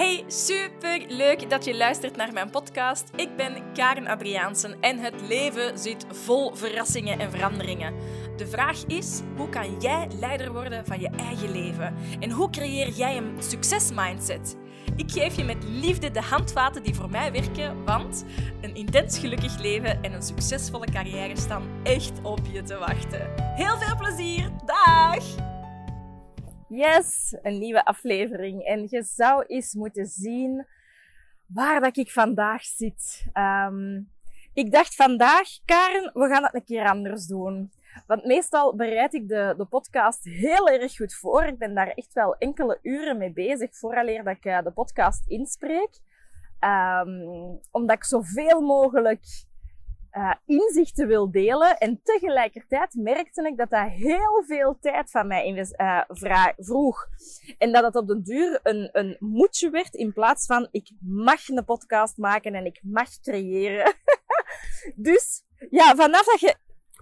Hey, super leuk dat je luistert naar mijn podcast. Ik ben Karen Adriaansen en het leven zit vol verrassingen en veranderingen. De vraag is: hoe kan jij leider worden van je eigen leven? En hoe creëer jij een succesmindset? Ik geef je met liefde de handvaten die voor mij werken, want een intens gelukkig leven en een succesvolle carrière staan echt op je te wachten. Heel veel plezier! Dag! Yes, een nieuwe aflevering. En je zou eens moeten zien waar dat ik vandaag zit. Um, ik dacht vandaag, Karen, we gaan het een keer anders doen. Want meestal bereid ik de, de podcast heel erg goed voor. Ik ben daar echt wel enkele uren mee bezig vooraleer dat ik uh, de podcast inspreek. Um, omdat ik zoveel mogelijk uh, inzichten wil delen. En tegelijkertijd merkte ik dat dat heel veel tijd van mij uh, vroeg. En dat het op den duur een, een moedje werd in plaats van ik mag een podcast maken en ik mag creëren. dus ja, vanaf dat je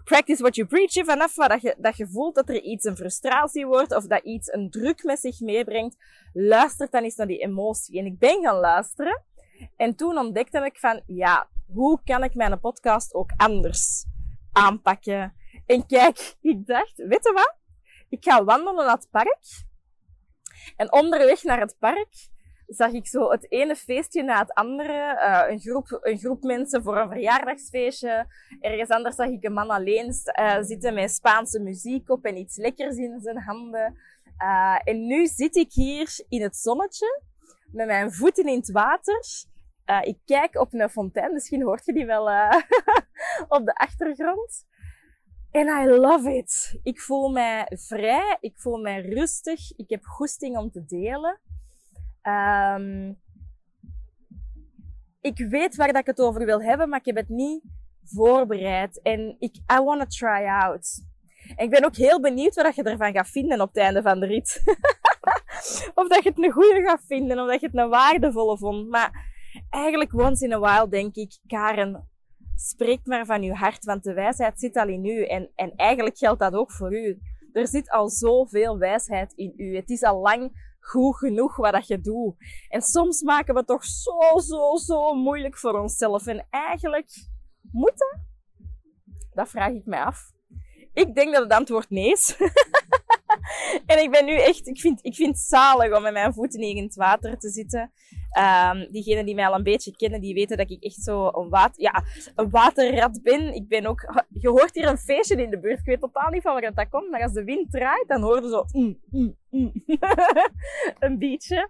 practice what you preach, vanaf dat je, dat je voelt dat er iets een frustratie wordt of dat iets een druk met zich meebrengt, luister dan eens naar die emotie. En ik ben gaan luisteren. En toen ontdekte ik van, ja, hoe kan ik mijn podcast ook anders aanpakken? En kijk, ik dacht, weet je wat? Ik ga wandelen naar het park. En onderweg naar het park zag ik zo het ene feestje na het andere. Uh, een, groep, een groep mensen voor een verjaardagsfeestje. Ergens anders zag ik een man alleen uh, zitten met Spaanse muziek op en iets lekkers in zijn handen. Uh, en nu zit ik hier in het zonnetje met mijn voeten in het water. Uh, ik kijk op een fontein, misschien hoort je die wel uh, op de achtergrond. En I love it. Ik voel mij vrij, ik voel mij rustig, ik heb goesting om te delen. Um, ik weet waar dat ik het over wil hebben, maar ik heb het niet voorbereid. En ik, I to try out. En ik ben ook heel benieuwd wat je ervan gaat vinden op het einde van de rit. of dat je het een goede gaat vinden, of dat je het een waardevolle vond. Maar eigenlijk once in a while denk ik, Karen, spreek maar van uw hart, want de wijsheid zit al in u. En, en eigenlijk geldt dat ook voor u. Er zit al zoveel wijsheid in u. Het is al lang goed genoeg wat dat je doet. En soms maken we het toch zo, zo, zo moeilijk voor onszelf. En eigenlijk moet dat? Dat vraag ik mij af. Ik denk dat het antwoord nee is. en ik ben nu echt, ik vind, ik vind het zalig om met mijn voeten in het water te zitten. Um, diegenen die mij al een beetje kennen, die weten dat ik echt zo een, water, ja, waterrat ben. Ik ben ook, je hoort hier een feestje in de buurt. Ik weet totaal niet van waar dat komt, maar als de wind draait, dan hoor je zo mm, mm, mm. een beetje.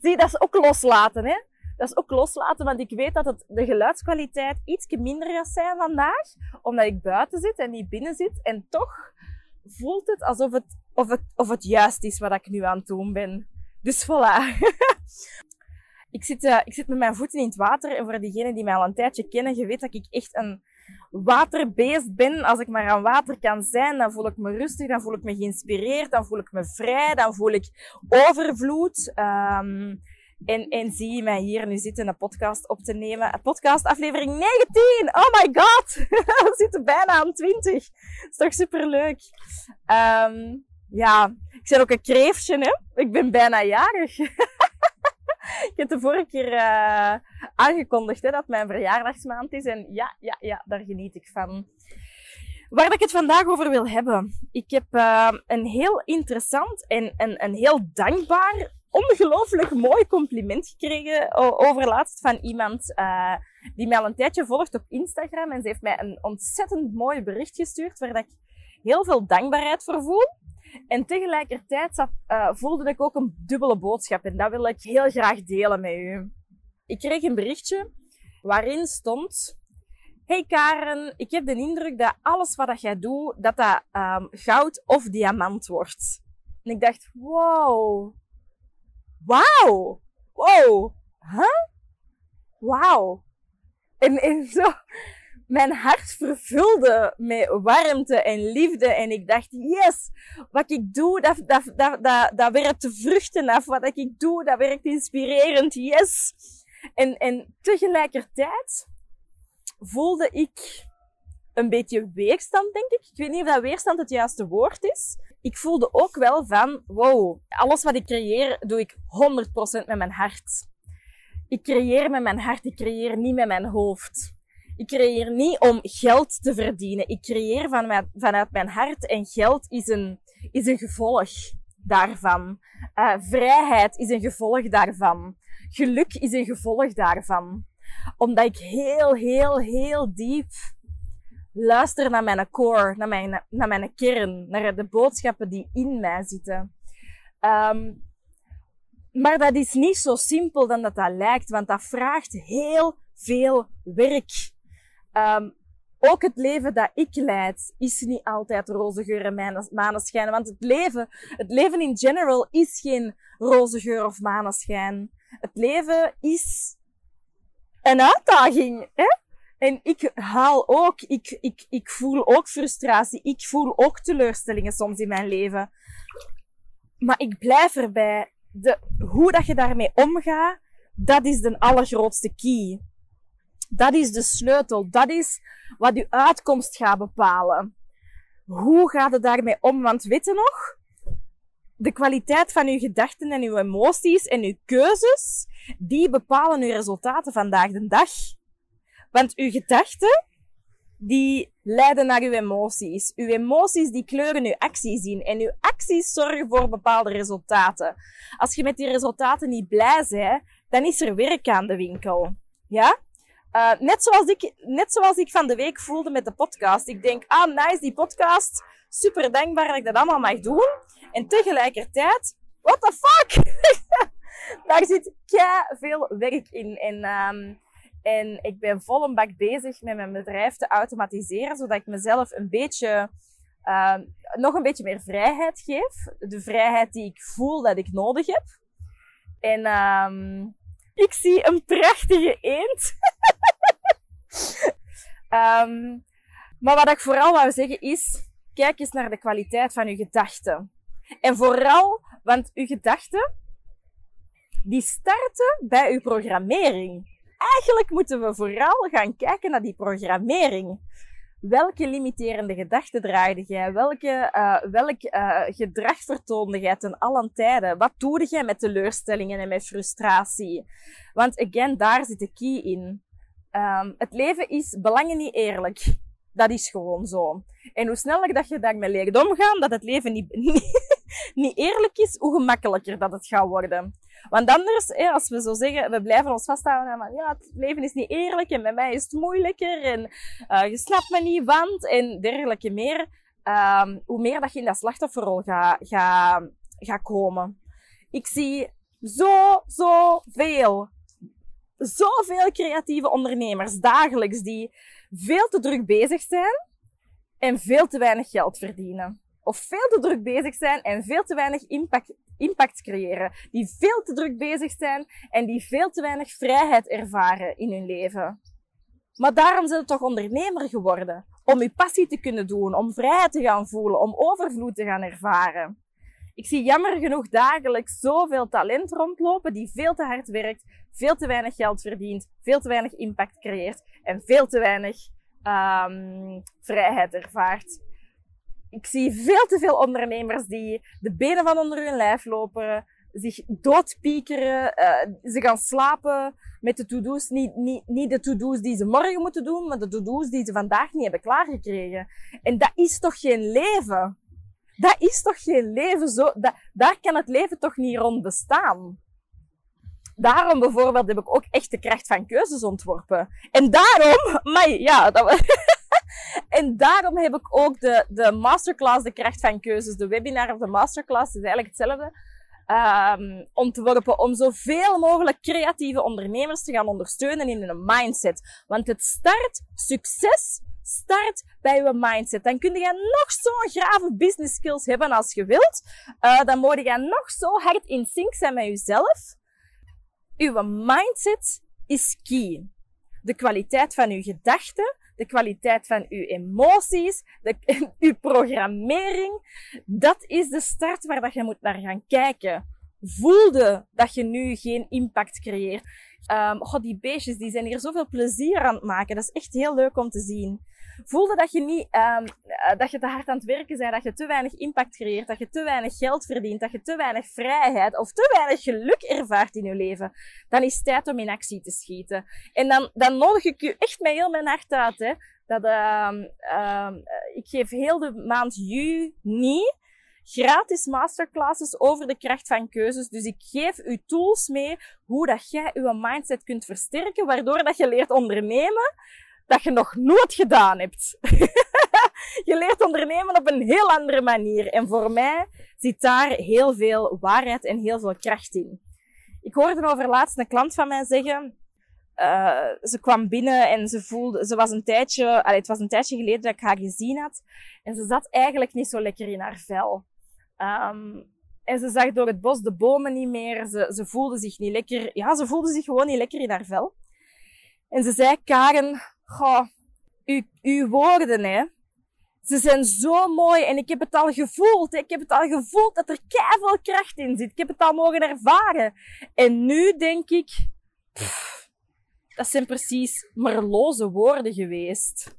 Zie, dat is ook loslaten, hè. Dat is ook loslaten, want ik weet dat het, de geluidskwaliteit iets minder gaat zijn vandaag, omdat ik buiten zit en niet binnen zit. En toch voelt het alsof het, of het, of het juist is wat ik nu aan het doen ben. Dus voilà. ik, zit, uh, ik zit met mijn voeten in het water. En voor diegenen die mij al een tijdje kennen, je weet dat ik echt een waterbeest ben. Als ik maar aan water kan zijn, dan voel ik me rustig, dan voel ik me geïnspireerd, dan voel ik me vrij, dan voel ik overvloed. Um, en, en zie je mij hier nu zitten een podcast op te nemen. Podcast aflevering 19! Oh my god! We zitten bijna aan 20. Dat is toch superleuk? Um, ja, ik ben ook een kreeftje, hè? Ik ben bijna jarig. ik heb de vorige keer uh, aangekondigd dat mijn verjaardagsmaand is. En ja, ja, ja, daar geniet ik van. Waar ik het vandaag over wil hebben. Ik heb uh, een heel interessant en een, een heel dankbaar ongelooflijk mooi compliment gekregen over laatst van iemand uh, die mij al een tijdje volgt op Instagram. En ze heeft mij een ontzettend mooi bericht gestuurd waar ik heel veel dankbaarheid voor voel. En tegelijkertijd zat, uh, voelde ik ook een dubbele boodschap. En dat wil ik heel graag delen met u. Ik kreeg een berichtje waarin stond... Hey Karen, ik heb de indruk dat alles wat jij doet, dat dat um, goud of diamant wordt. En ik dacht, wow, wauw, wow, huh? Wauw. En, en zo, mijn hart vervulde met warmte en liefde. En ik dacht, yes, wat ik doe, dat, dat, dat, dat, dat werpt vruchten af. Wat ik doe, dat werkt inspirerend, yes. En, en tegelijkertijd voelde ik een beetje weerstand, denk ik. Ik weet niet of dat weerstand het juiste woord is. ik voelde ook wel van, wow, alles wat ik creëer, doe ik 100% met mijn hart. Ik creëer met mijn hart, ik creëer niet met mijn hoofd. Ik creëer niet om geld te verdienen. Ik creëer van vanuit mijn hart en geld is een, is een gevolg daarvan. Uh, vrijheid is een gevolg daarvan. Geluk is een gevolg daarvan. Omdat ik heel, heel, heel diep luister naar mijn core, naar mijn, naar mijn kern, naar de boodschappen die in mij zitten. Um, maar dat is niet zo simpel dan dat dat lijkt, want dat vraagt heel veel werk. Um, ook het leven dat ik leid is niet altijd roze geur en maneschijn. Want het leven, het leven in general is geen roze geur of maneschijn. Het leven is een uitdaging. Hè? En ik haal ook, ik, ik, ik voel ook frustratie. Ik voel ook teleurstellingen soms in mijn leven. Maar ik blijf erbij. De, hoe dat je daarmee omgaat, dat is de allergrootste key. Dat is de sleutel. Dat is wat je uitkomst gaat bepalen. Hoe gaat het daarmee om? Want weet je nog? De kwaliteit van je gedachten en je emoties en je keuzes, die bepalen je resultaten vandaag de dag. Want uw gedachten, die leiden naar uw emoties. Uw emoties, die kleuren uw acties in. En uw acties zorgen voor bepaalde resultaten. Als je met die resultaten niet blij bent, dan is er werk aan de winkel. Ja? Uh, net, zoals ik, net zoals ik van de week voelde met de podcast. Ik denk, ah, nice, die podcast. Super dankbaar dat ik dat allemaal mag doen. En tegelijkertijd, what the fuck? Daar zit kei veel werk in. En, um, en ik ben vol een bak bezig met mijn bedrijf te automatiseren, zodat ik mezelf een beetje, uh, nog een beetje meer vrijheid geef. De vrijheid die ik voel dat ik nodig heb. En um, ik zie een prachtige eend. Um, maar wat ik vooral wou zeggen is, kijk eens naar de kwaliteit van uw gedachten. En vooral, want uw gedachten, die starten bij uw programmering. Eigenlijk moeten we vooral gaan kijken naar die programmering. Welke limiterende gedachten draaide jij? Welke, uh, welk uh, gedrag vertoonde jij ten allen tijden? Wat doe jij met teleurstellingen en met frustratie? Want again, daar zit de key in. Um, het leven is belangen niet eerlijk. Dat is gewoon zo. En hoe sneller dat je daarmee leert omgaan, dat het leven niet, niet, eerlijk is, hoe gemakkelijker dat het gaat worden. Want anders, als we zo zeggen, we blijven ons vasthouden aan, ja, het leven is niet eerlijk en met mij is het moeilijker en uh, je snapt me niet, want en dergelijke meer. Um, hoe meer dat je in dat slachtofferrol gaat ga, ga komen. Ik zie zo, zo veel, zoveel creatieve ondernemers dagelijks die veel te druk bezig zijn en veel te weinig geld verdienen. Of veel te druk bezig zijn en veel te weinig impact impact creëren, die veel te druk bezig zijn en die veel te weinig vrijheid ervaren in hun leven. Maar daarom zijn ze toch ondernemer geworden. Om je passie te kunnen doen, om vrijheid te gaan voelen, om overvloed te gaan ervaren. Ik zie jammer genoeg dagelijks zoveel talent rondlopen die veel te hard werkt, veel te weinig geld verdient, veel te weinig impact creëert en veel te weinig um, vrijheid ervaart ik zie veel te veel ondernemers die de benen van onder hun lijf lopen, zich doodpiekeren, uh, ze gaan slapen met de to-do's. Niet, niet, niet de to-do's die ze morgen moeten doen, maar de to-do's die ze vandaag niet hebben klaargekregen. En dat is toch geen leven? Dat is toch geen leven? Zo, daar kan het leven toch niet rond bestaan? Daarom bijvoorbeeld heb ik ook echt de kracht van keuzes ontworpen. En daarom, maar ja, en daarom heb ik ook de, de masterclass, de kracht van keuzes, de webinar of de masterclass, is eigenlijk hetzelfde, um, ontworpen om zoveel mogelijk creatieve ondernemers te gaan ondersteunen in hun mindset. Want het start, succes start bij je mindset. Dan kun je nog zo'n grave business skills hebben als je wilt. Uh, dan moet je nog zo hard in sync zijn met jezelf. Uw mindset is key. De kwaliteit van uw gedachten, de kwaliteit van uw emoties, de, uw programmering. Dat is de start waar dat je moet naar gaan kijken. Voelde dat je nu geen impact creëert. Um, die beestjes die zijn hier zoveel plezier aan het maken. Dat is echt heel leuk om te zien. Voelde dat je niet, um, dat je te hard aan het werken bent, dat je te weinig impact creëert, dat je te weinig geld verdient, dat je te weinig vrijheid of te weinig geluk ervaart in je leven, dan is het tijd om in actie te schieten. En dan, dan nodig ik je echt met heel mijn hart uit, hè. Dat, uh, uh, ik geef heel de maand juni gratis masterclasses over de kracht van keuzes. Dus ik geef u tools mee hoe dat jij uw mindset kunt versterken, waardoor dat je leert ondernemen dat je nog nooit gedaan hebt. je leert ondernemen op een heel andere manier. En voor mij zit daar heel veel waarheid en heel veel kracht in. Ik hoorde over laatst een klant van mij zeggen, uh, ze kwam binnen en ze voelde, ze was een tijdje, allee, het was een tijdje geleden dat ik haar gezien had. En ze zat eigenlijk niet zo lekker in haar vel. Um, en ze zag door het bos de bomen niet meer. Ze, ze voelde zich niet lekker. Ja, ze voelde zich gewoon niet lekker in haar vel. En ze zei, Karen, goh, uw, woorden, hè. Ze zijn zo mooi en ik heb het al gevoeld. Ik heb het al gevoeld dat er keihard kracht in zit. Ik heb het al mogen ervaren. En nu denk ik, dat zijn precies merloze woorden geweest.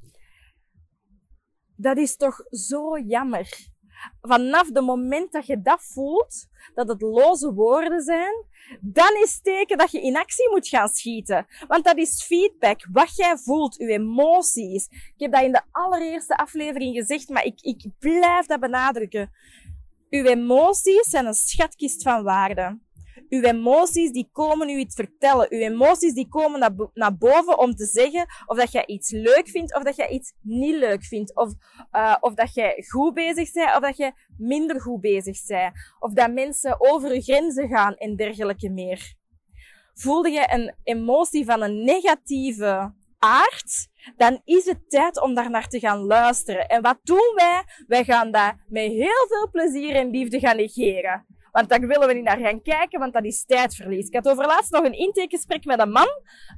Dat is toch zo jammer vanaf het moment dat je dat voelt, dat het loze woorden zijn, dan is het teken dat je in actie moet gaan schieten. Want dat is feedback, wat jij voelt, je emoties. Ik heb dat in de allereerste aflevering gezegd, maar ik, ik blijf dat benadrukken. Uw emoties zijn een schatkist van waarde. Uw emoties die komen u iets vertellen. Uw emoties die komen naar, boven om te zeggen of dat jij iets leuk vindt of dat jij iets niet leuk vindt. Of, uh, of dat jij goed bezig bent of dat je minder goed bezig bent. Of dat mensen over je grenzen gaan en dergelijke meer. Voelde je een emotie van een negatieve aard, dan is het tijd om daar naar te gaan luisteren. En wat doen wij? Wij gaan dat met heel veel plezier en liefde gaan negeren. Want daar willen we niet naar gaan kijken, want dat is tijdverlies. Ik had over laatst nog een intakegesprek met een man.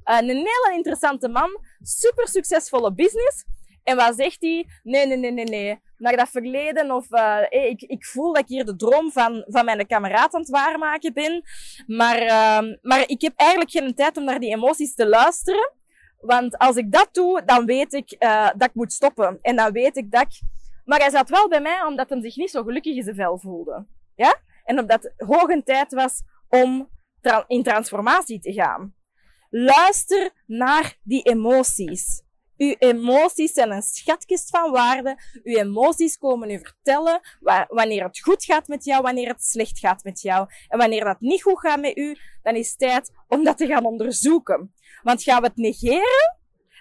Eh, een hele interessante man. Super succesvolle business. En wat zegt hij? Nee, nee, nee, nee, nee. Naar dat verleden of uh, ik, ik voel dat ik hier de droom van, van mijn kameraad aan het waarmaken ben. Maar, uh, maar ik heb eigenlijk geen tijd om naar die emoties te luisteren. Want als ik dat doe, dan weet ik uh, dat ik moet stoppen. En dan weet ik dat ik... Maar hij zat wel bij mij omdat hij zich niet zo gelukkig in zijn vel voelde. Ja? En omdat het hoge tijd was om in transformatie te gaan. Luister naar die emoties. Uw emoties zijn een schatkist van waarde. Uw emoties komen u vertellen wanneer het goed gaat met jou, wanneer het slecht gaat met jou. En wanneer dat niet goed gaat met u, dan is het tijd om dat te gaan onderzoeken. Want gaan we het negeren,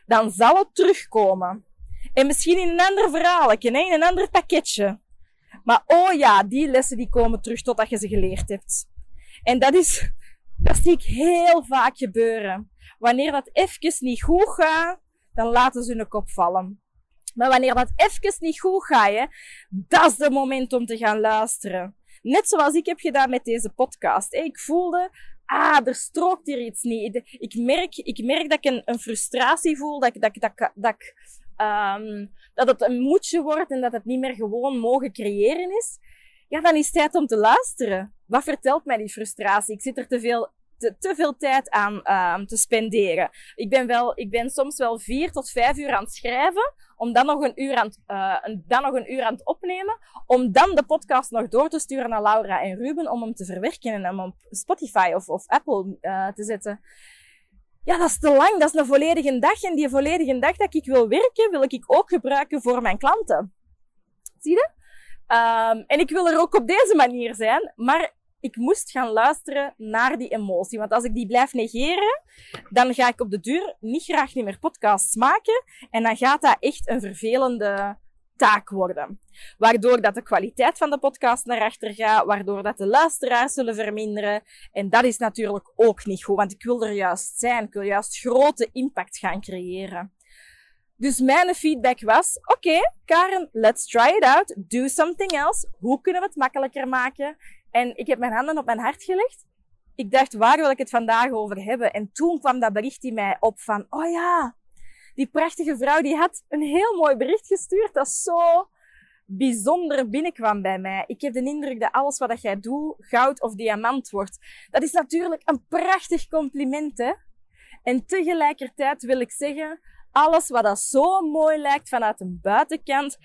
dan zal het terugkomen. En misschien in een ander verhaal, in een ander pakketje. Maar oh ja, die lessen die komen terug totdat je ze geleerd hebt. En dat is, dat zie ik heel vaak gebeuren. Wanneer dat even niet goed gaat, dan laten ze hun kop vallen. Maar wanneer dat even niet goed gaat, dat is het moment om te gaan luisteren. Net zoals ik heb gedaan met deze podcast. Ik voelde, ah, er strookt hier iets niet. Ik merk, ik merk dat ik een, een frustratie voel, dat, dat, dat, dat ik um, dat het een moedje wordt en dat het niet meer gewoon mogen creëren is, ja, dan is het tijd om te luisteren. Wat vertelt mij die frustratie? Ik zit er te veel, te, te veel tijd aan um, te spenderen. Ik ben, wel, ik ben soms wel vier tot vijf uur aan het schrijven, om dan nog een uur aan het, uh, dan nog een uur aan het opnemen, om dan de podcast nog door te sturen naar Laura en Ruben, om hem te verwerken en hem op Spotify of, of Apple uh, te zetten ja, dat is te lang. Dat is een volledige dag. En die volledige dag dat ik wil werken, wil ik ook gebruiken voor mijn klanten. Zie je? Um, en ik wil er ook op deze manier zijn. Maar ik moest gaan luisteren naar die emotie. Want als ik die blijf negeren, dan ga ik op de duur niet graag niet meer podcasts maken. En dan gaat dat echt een vervelende taak worden. Waardoor dat de kwaliteit van de podcast naar achter gaat, waardoor dat de luisteraars zullen verminderen. En dat is natuurlijk ook niet goed, want ik wil er juist zijn. Ik wil juist grote impact gaan creëren. Dus mijn feedback was, oké, Karen, let's try it out. Do something else. Hoe kunnen we het makkelijker maken? En ik heb mijn handen op mijn hart gelegd. Ik dacht, waar wil ik het vandaag over hebben? En toen kwam dat bericht in mij op van, oh ja, die prachtige vrouw die had een heel mooi bericht gestuurd dat zo bijzonder binnenkwam bij mij. Ik heb de indruk dat alles wat jij doet goud of diamant wordt. Dat is natuurlijk een prachtig compliment, hè? En tegelijkertijd wil ik zeggen, alles wat dat zo mooi lijkt vanuit een buitenkant,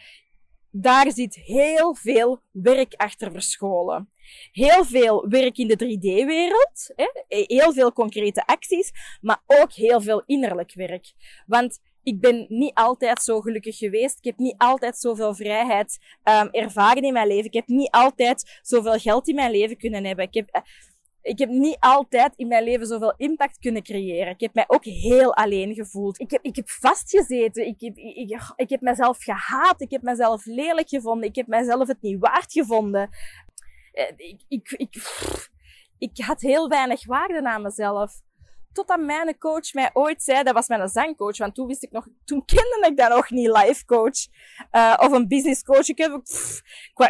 daar zit heel veel werk achter verscholen. Heel veel werk in de 3D-wereld, heel veel concrete acties, maar ook heel veel innerlijk werk. Want ik ben niet altijd zo gelukkig geweest. Ik heb niet altijd zoveel vrijheid um, ervaren in mijn leven. Ik heb niet altijd zoveel geld in mijn leven kunnen hebben. Ik heb, eh, ik heb niet altijd in mijn leven zoveel impact kunnen creëren. Ik heb mij ook heel alleen gevoeld. Ik heb, ik heb vastgezeten. Ik heb, ik, heb mezelf gehaat. Ik heb mezelf lelijk gevonden. Ik heb mezelf het niet waard gevonden. Eh, ik, ik, ik, ik had heel weinig waarde aan mezelf. Totdat mijn coach mij ooit zei, dat was mijn zangcoach, want toen wist ik nog, toen kende ik dat nog niet, life coach. Uh, of een business coach. Ik, heb,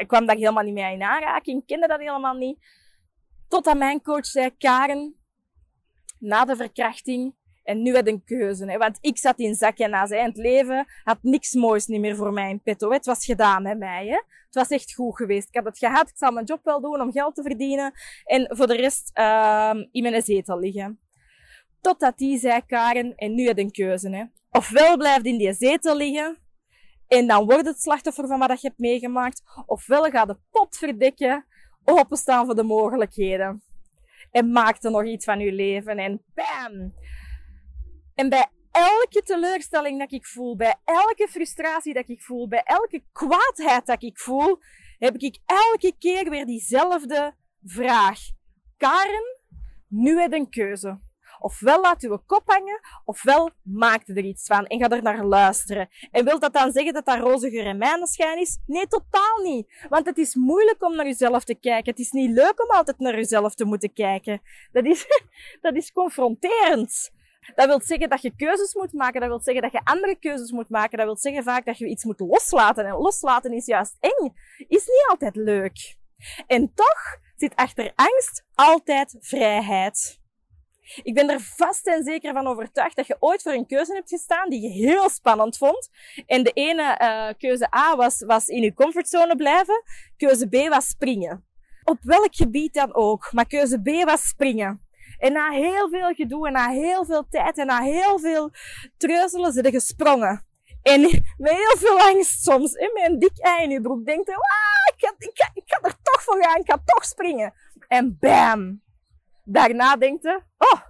kwam daar helemaal niet mee in aanraking, kende dat helemaal niet. Totdat mijn coach zei, Karen, na de verkrachting, en nu had een keuze. Hè? Want ik zat in zakje na zijn leven, had niks moois niet meer voor mij in petto. Het was gedaan met mij. Hè? Het was echt goed geweest. Ik had het gehad, ik zal mijn job wel doen om geld te verdienen. En voor de rest uh, in mijn zetel liggen. Totdat die zei, Karen, en nu je een keuze. Hè. Ofwel blijft in die zetel liggen, en dan wordt het slachtoffer van wat je hebt meegemaakt. Ofwel gaat de pot verdekken, openstaan voor de mogelijkheden. En maak er nog iets van je leven. En bam! En bij elke teleurstelling dat ik voel, bij elke frustratie dat ik voel, bij elke kwaadheid dat ik voel, heb ik elke keer weer diezelfde vraag. Karen, nu heb je een keuze. Ofwel laat uw kop hangen, ofwel maakt er iets van en ga er naar luisteren. En wil dat dan zeggen dat dat roze geur en is? Nee, totaal niet. Want het is moeilijk om naar uzelf te kijken. Het is niet leuk om altijd naar uzelf te moeten kijken. Dat is, dat is confronterend. Dat wil zeggen dat je keuzes moet maken. Dat wil zeggen dat je andere keuzes moet maken. Dat wil zeggen vaak dat je iets moet loslaten. En loslaten is juist eng. Is niet altijd leuk. En toch zit achter angst altijd vrijheid. Ik ben er vast en zeker van overtuigd dat je ooit voor een keuze hebt gestaan die je heel spannend vond. En de ene uh, keuze A was, was in je comfortzone blijven. Keuze B was springen. Op welk gebied dan ook. Maar keuze B was springen. En na heel veel gedoe en na heel veel tijd en na heel veel treuzelen zijn gesprongen. En met heel veel angst soms, in mijn dik ei in je broek, denkt je, ah, ik, ga, ik, ga, ik ga er toch voor gaan, ik ga toch springen. En bam! Daarna denkt je, oh,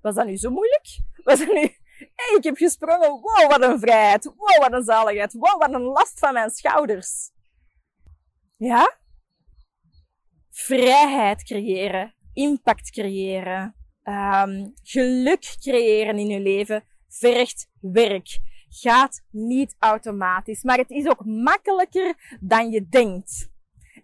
was dat nu zo moeilijk? Was dat nu, ik heb gesprongen, wow, wat een vrijheid, wow, wat een zaligheid, wow, wat een last van mijn schouders. Ja? Vrijheid creëren, impact creëren, um, geluk creëren in je leven vergt werk. Gaat niet automatisch, maar het is ook makkelijker dan je denkt.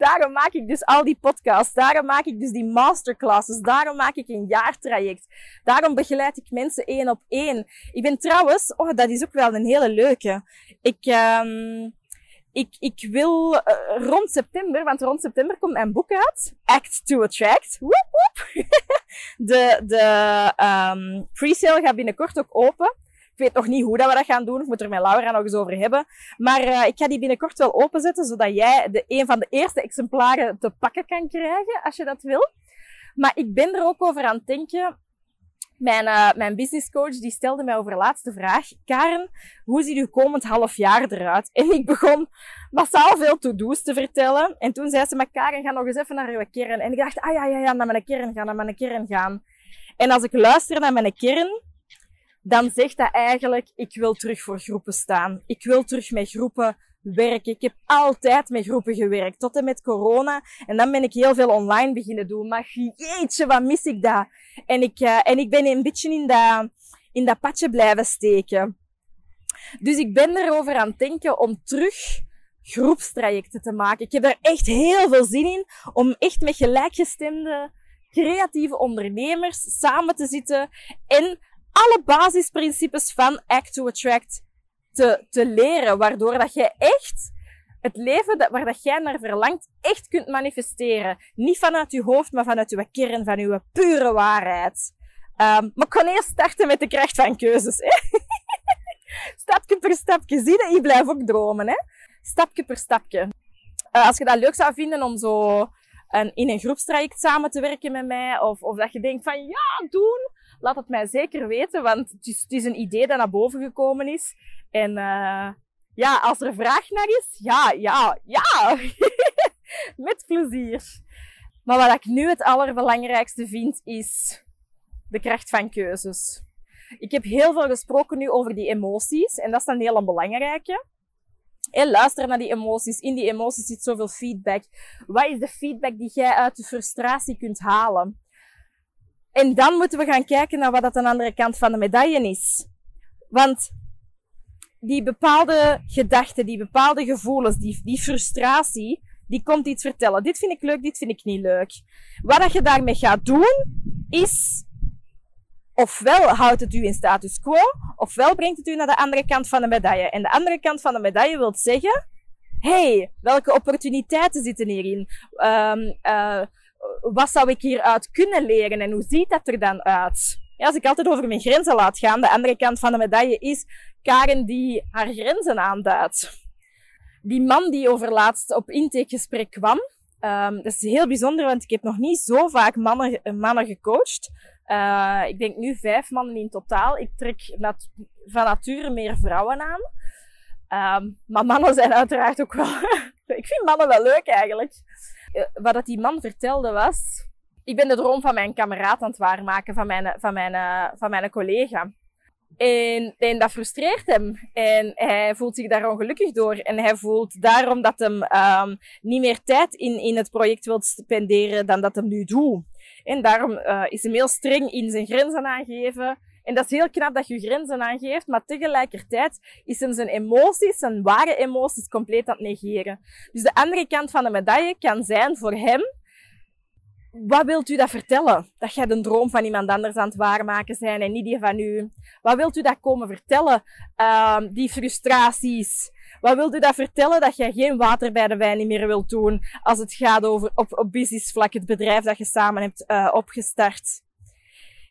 Daarom maak ik dus al die podcasts. Daarom maak ik dus die masterclasses. Daarom maak ik een jaartraject. Daarom begeleid ik mensen één op één. Ik ben trouwens, oh, dat is ook wel een hele leuke. Ik, um, ik, ik wil uh, rond september, want rond september komt mijn boek uit. Act to Attract. De de um, pre-sale gaat binnenkort ook open weet nog niet hoe dat we dat gaan doen. Ik moet er met Laura nog eens over hebben. Maar uh, ik ga die binnenkort wel openzetten, zodat jij de, een van de eerste exemplaren te pakken kan krijgen, als je dat wil. Maar ik ben er ook over aan het denken. Mijn, uh, mijn business coach die stelde mij over de laatste vraag. Karen, hoe ziet uw komend half jaar eruit? En ik begon massaal veel to-do's te vertellen. En toen zei ze, maar Karen, ga nog eens even naar uw kern. En ik dacht, ah ja, ja, ja, naar mijn kern gaan, naar mijn kern gaan. En als ik luister naar mijn kern, dan zegt dat eigenlijk, ik wil terug voor groepen staan. Ik wil terug met groepen werken. Ik heb altijd met groepen gewerkt, tot en met corona. En dan ben ik heel veel online beginnen doen. Maar jeetje, wat mis ik dat? En ik, uh, en ik ben een beetje in dat, in dat padje blijven steken. Dus ik ben erover aan het denken om terug groepstrajecten te maken. Ik heb daar echt heel veel zin in om echt met gelijkgestemde creatieve ondernemers samen te zitten en alle basisprincipes van Act to Attract te, te leren. Waardoor dat jij echt het leven dat, waar dat jij naar verlangt, echt kunt manifesteren. Niet vanuit je hoofd, maar vanuit je kern, van je pure waarheid. Um, maar ik kan eerst starten met de kracht van keuzes. Hè? stapje per stapje. Zie je, ik blijf ook dromen. Hè? Stapje per stapje. Uh, als je dat leuk zou vinden om zo een, in een groepstraject samen te werken met mij, of, of dat je denkt van ja, doen, laat het mij zeker weten, want het is, het is een idee dat naar boven gekomen is. En uh, ja, als er vraag naar is, ja, ja, ja. Met plezier. Maar wat ik nu het allerbelangrijkste vind, is de kracht van keuzes. Ik heb heel veel gesproken nu over die emoties. En dat is een hele belangrijke. En luister naar die emoties. In die emoties zit zoveel feedback. Wat is de feedback die jij uit de frustratie kunt halen? En dan moeten we gaan kijken naar wat dat de andere kant van de medaille is. Want die bepaalde gedachten, die bepaalde gevoelens, die, die frustratie, die komt iets vertellen. Dit vind ik leuk, dit vind ik niet leuk. Wat dat je daarmee gaat doen, is ofwel houdt het u in status quo, ofwel brengt het u naar de andere kant van de medaille. En de andere kant van de medaille wil zeggen, hey, welke opportuniteiten zitten hierin? Um, uh, wat zou ik hieruit kunnen leren en hoe ziet dat er dan uit? Ja, als ik altijd over mijn grenzen laat gaan, de andere kant van de medaille is Karen die haar grenzen aanduidt. Die man die overlaatst op intakegesprek kwam, um, dat is heel bijzonder, want ik heb nog niet zo vaak mannen, mannen gecoacht. Uh, ik denk nu vijf mannen in totaal. Ik trek van nature meer vrouwen aan. Um, maar mannen zijn uiteraard ook wel... ik vind mannen wel leuk eigenlijk. Uh, wat dat die man vertelde was... Ik ben de droom van mijn kameraad aan het waarmaken, van mijn, van mijn, uh, van mijn collega. En, dat frustreert hem. En hij voelt zich daar ongelukkig door. En hij voelt daarom dat hem um, niet meer tijd in, in het project wil spenderen dan dat hem nu doet. En daarom uh, is hij heel streng in zijn grenzen aangeven. En dat is heel knap dat je grenzen aangeeft, maar tegelijkertijd is hem zijn emoties, zijn ware emoties, compleet aan het negeren. Dus de andere kant van de medaille kan zijn voor hem, wat wilt u dat vertellen? Dat jij de droom van iemand anders aan het waarmaken zijn en niet die van u. Wat wilt u dat komen vertellen? Uh, die frustraties. Wat wilt u dat vertellen dat jij geen water bij de wijn meer wilt doen als het gaat over op, op businessvlak, het bedrijf dat je samen hebt uh, opgestart?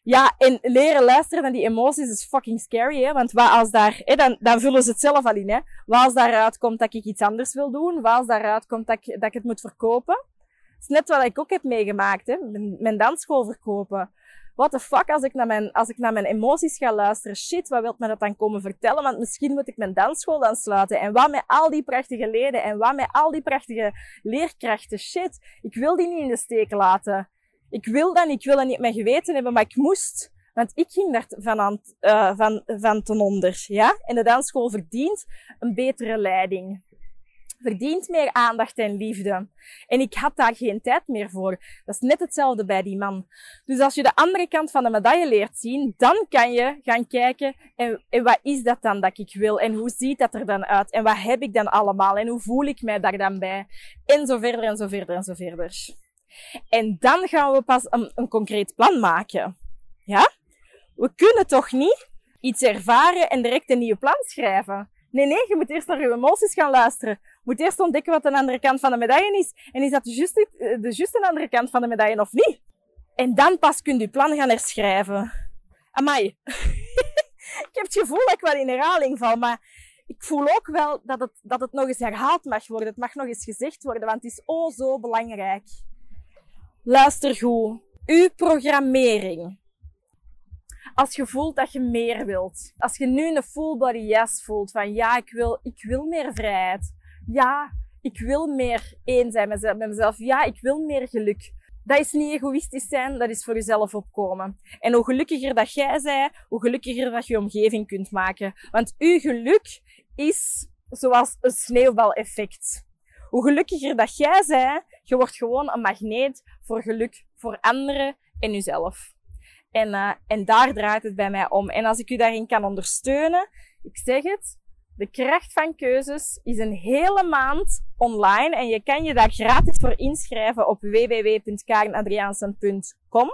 Ja, en leren luisteren naar die emoties is fucking scary, hè? Want wat als daar, hè, dan, dan vullen ze het zelf al in, hè? Wat als daaruit komt dat ik iets anders wil doen? Wat als daaruit komt dat ik, dat ik het moet verkopen? Dat is net wat ik ook heb meegemaakt, hè? Mijn, mijn dansschool verkopen what the fuck, als ik, naar mijn, als ik naar mijn emoties ga luisteren, shit, wat wilt me dat dan komen vertellen? Want misschien moet ik mijn dansschool dan sluiten. En wat met al die prachtige leden en wat met al die prachtige leerkrachten, shit, ik wil die niet in de steek laten. Ik wil dat ik wil dat niet mijn geweten hebben, maar ik moest. Want ik ging daar van, aan, uh, van, van ten onder, ja? En de dansschool verdient een betere leiding verdient meer aandacht en liefde. En ik had daar geen tijd meer voor. Dat is net hetzelfde bij die man. Dus als je de andere kant van de medaille leert zien, dan kan je gaan kijken, en, en wat is dat dan dat ik wil? En hoe ziet dat er dan uit? En wat heb ik dan allemaal? En hoe voel ik mij daar dan bij? En zo verder en zo verder en zo verder. En dan gaan we pas een, een concreet plan maken. Ja? We kunnen toch niet iets ervaren en direct een nieuw plan schrijven? Nee, nee, je moet eerst naar je emoties gaan luisteren moet eerst ontdekken wat de andere kant van de medaille is. En is dat de juiste, de juiste andere kant van de medaille of niet? En dan pas kunt je plan gaan herschrijven. Amai. ik heb het gevoel dat ik wel in herhaling val, maar ik voel ook wel dat het, dat het nog eens herhaald mag worden. Het mag nog eens gezegd worden, want het is oh zo belangrijk. Luister goed. Uw programmering. Als je voelt dat je meer wilt. Als je nu een full body yes voelt van ja, ik wil, ik wil meer vrijheid ja, ik wil meer één zijn met mezelf. Ja, ik wil meer geluk. Dat is niet egoïstisch zijn, dat is voor jezelf opkomen. En hoe gelukkiger dat jij bent, hoe gelukkiger dat je omgeving kunt maken. Want uw geluk is zoals een sneeuwbaleffect. Hoe gelukkiger dat jij bent, je wordt gewoon een magneet voor geluk voor anderen en jezelf. En, uh, en daar draait het bij mij om. En als ik u daarin kan ondersteunen, ik zeg het, de kracht van keuzes is een hele maand online en je kan je daar gratis voor inschrijven op www.karenadriaansen.com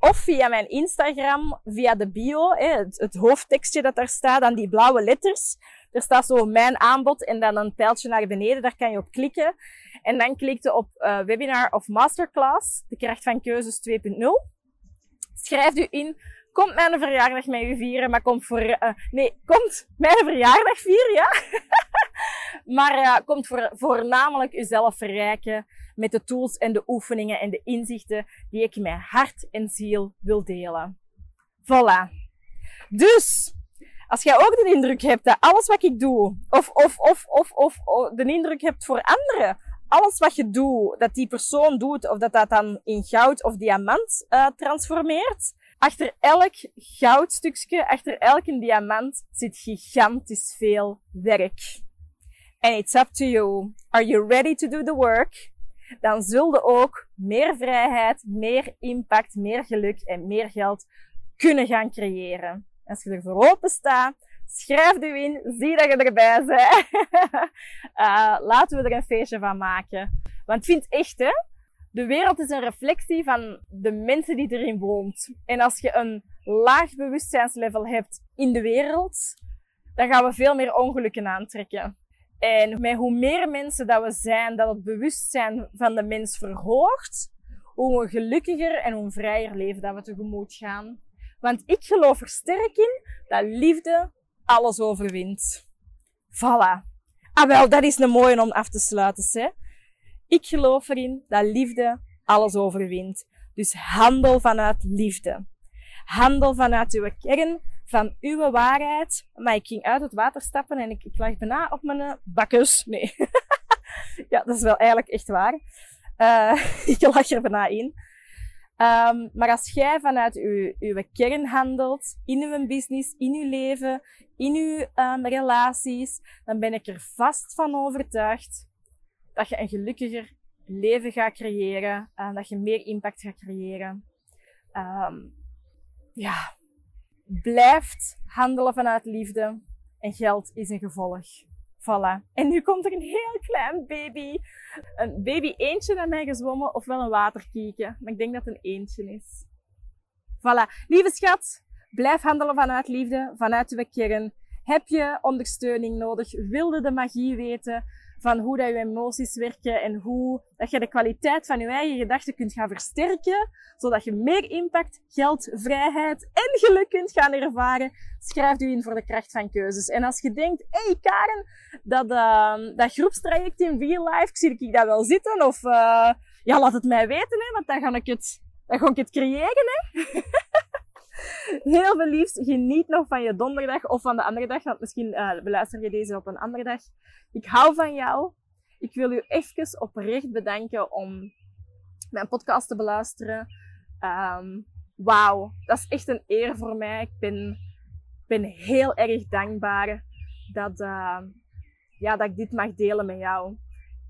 of via mijn Instagram, via de bio, het, het hoofdtekstje dat daar staat, aan die blauwe letters. Er staat zo mijn aanbod en dan een pijltje naar beneden, daar kan je op klikken. En dan klik je op uh, webinar of masterclass, de kracht van keuzes 2.0. Schrijf u in komt mijn verjaardag met u vieren, maar komt voor, uh, nee, komt mijn verjaardag vieren, ja. maar uh, komt voor, voornamelijk uzelf verrijken met de tools en de oefeningen en de inzichten die ik met hart en ziel wil delen. Voilà. Dus, als jij ook de indruk hebt dat alles wat ik doe, of, of, of, of, of, de indruk hebt voor anderen, alles wat je doet, dat die persoon doet, of dat dat dan in goud of diamant uh, transformeert, achter elk goudstukje, achter elke diamant zit gigantisch veel werk. And it's up to you. Are you ready to do the work? Dan zul je ook meer vrijheid, meer impact, meer geluk en meer geld kunnen gaan creëren. Als je ervoor open staat, schrijf je in, zie dat je erbij bent. uh, laten we er een feestje van maken. Want vind echt, hè, de wereld is een reflectie van de mensen die erin woont. En als je een laag bewustzijnslevel hebt in de wereld, dan gaan we veel meer ongelukken aantrekken. En met hoe meer mensen dat we zijn, dat het bewustzijn van de mens verhoogt, hoe gelukkiger en hoe vrijer leven dat we tegemoet gaan. Want ik geloof er sterk in dat liefde alles overwint. Voilà. Ah wel, dat is een mooie om af te sluiten, hè. Ik geloof erin dat liefde alles overwint. Dus handel vanuit liefde. Handel vanuit uw kern, van uw waarheid. Maar ik ging uit het water stappen en ik, ik lag bijna op mijn bakkes. Nee. ja, dat is wel eigenlijk echt waar. Uh, ik lag er bijna in. Um, maar als jij vanuit uw kern handelt, in uw business, in uw leven, in uw um, relaties, dan ben ik er vast van overtuigd dat je een gelukkiger leven gaat creëren, uh, dat je meer impact gaat creëren. Um, ja, blijft handelen vanuit liefde en geld is een gevolg. En nu komt er een heel klein baby. Een baby eentje naar mij gezwommen, ofwel een waterkieken. Maar ik denk dat het een eentje is. Voilà. Lieve schat, blijf handelen vanuit liefde, vanuit uw kern. Heb je ondersteuning nodig? Wilde de magie weten? Van hoe dat je emoties werken en hoe dat je de kwaliteit van je eigen gedachten kunt gaan versterken, zodat je meer impact, geld, vrijheid en geluk kunt gaan ervaren. Schrijf u in voor de kracht van keuzes. En als je denkt, hé hey Karen, dat, uh, dat groepstraject in Real Life, zie ik dat wel zitten? Of uh, ja, laat het mij weten, hè, want dan ga ik het, dan ga ik het creëren. Hè. Heel veel liefst. Geniet nog van je donderdag of van de andere dag. Want misschien uh, beluister je deze op een andere dag. Ik hou van jou. Ik wil u even oprecht bedanken om mijn podcast te beluisteren. Um, Wauw, dat is echt een eer voor mij. Ik ben, ben heel erg dankbaar dat, uh, ja, dat ik dit mag delen met jou.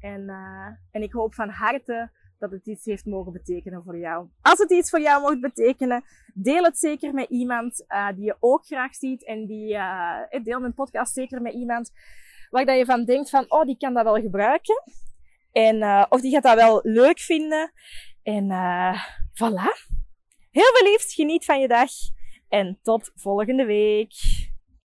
En, uh, en ik hoop van harte dat het iets heeft mogen betekenen voor jou. Als het iets voor jou mocht betekenen, deel het zeker met iemand uh, die je ook graag ziet. En die, uh, deel mijn podcast zeker met iemand waar je van denkt van, oh, die kan dat wel gebruiken. En, uh, of die gaat dat wel leuk vinden. En voilà. Heel veel liefst, geniet van je dag. En tot volgende week.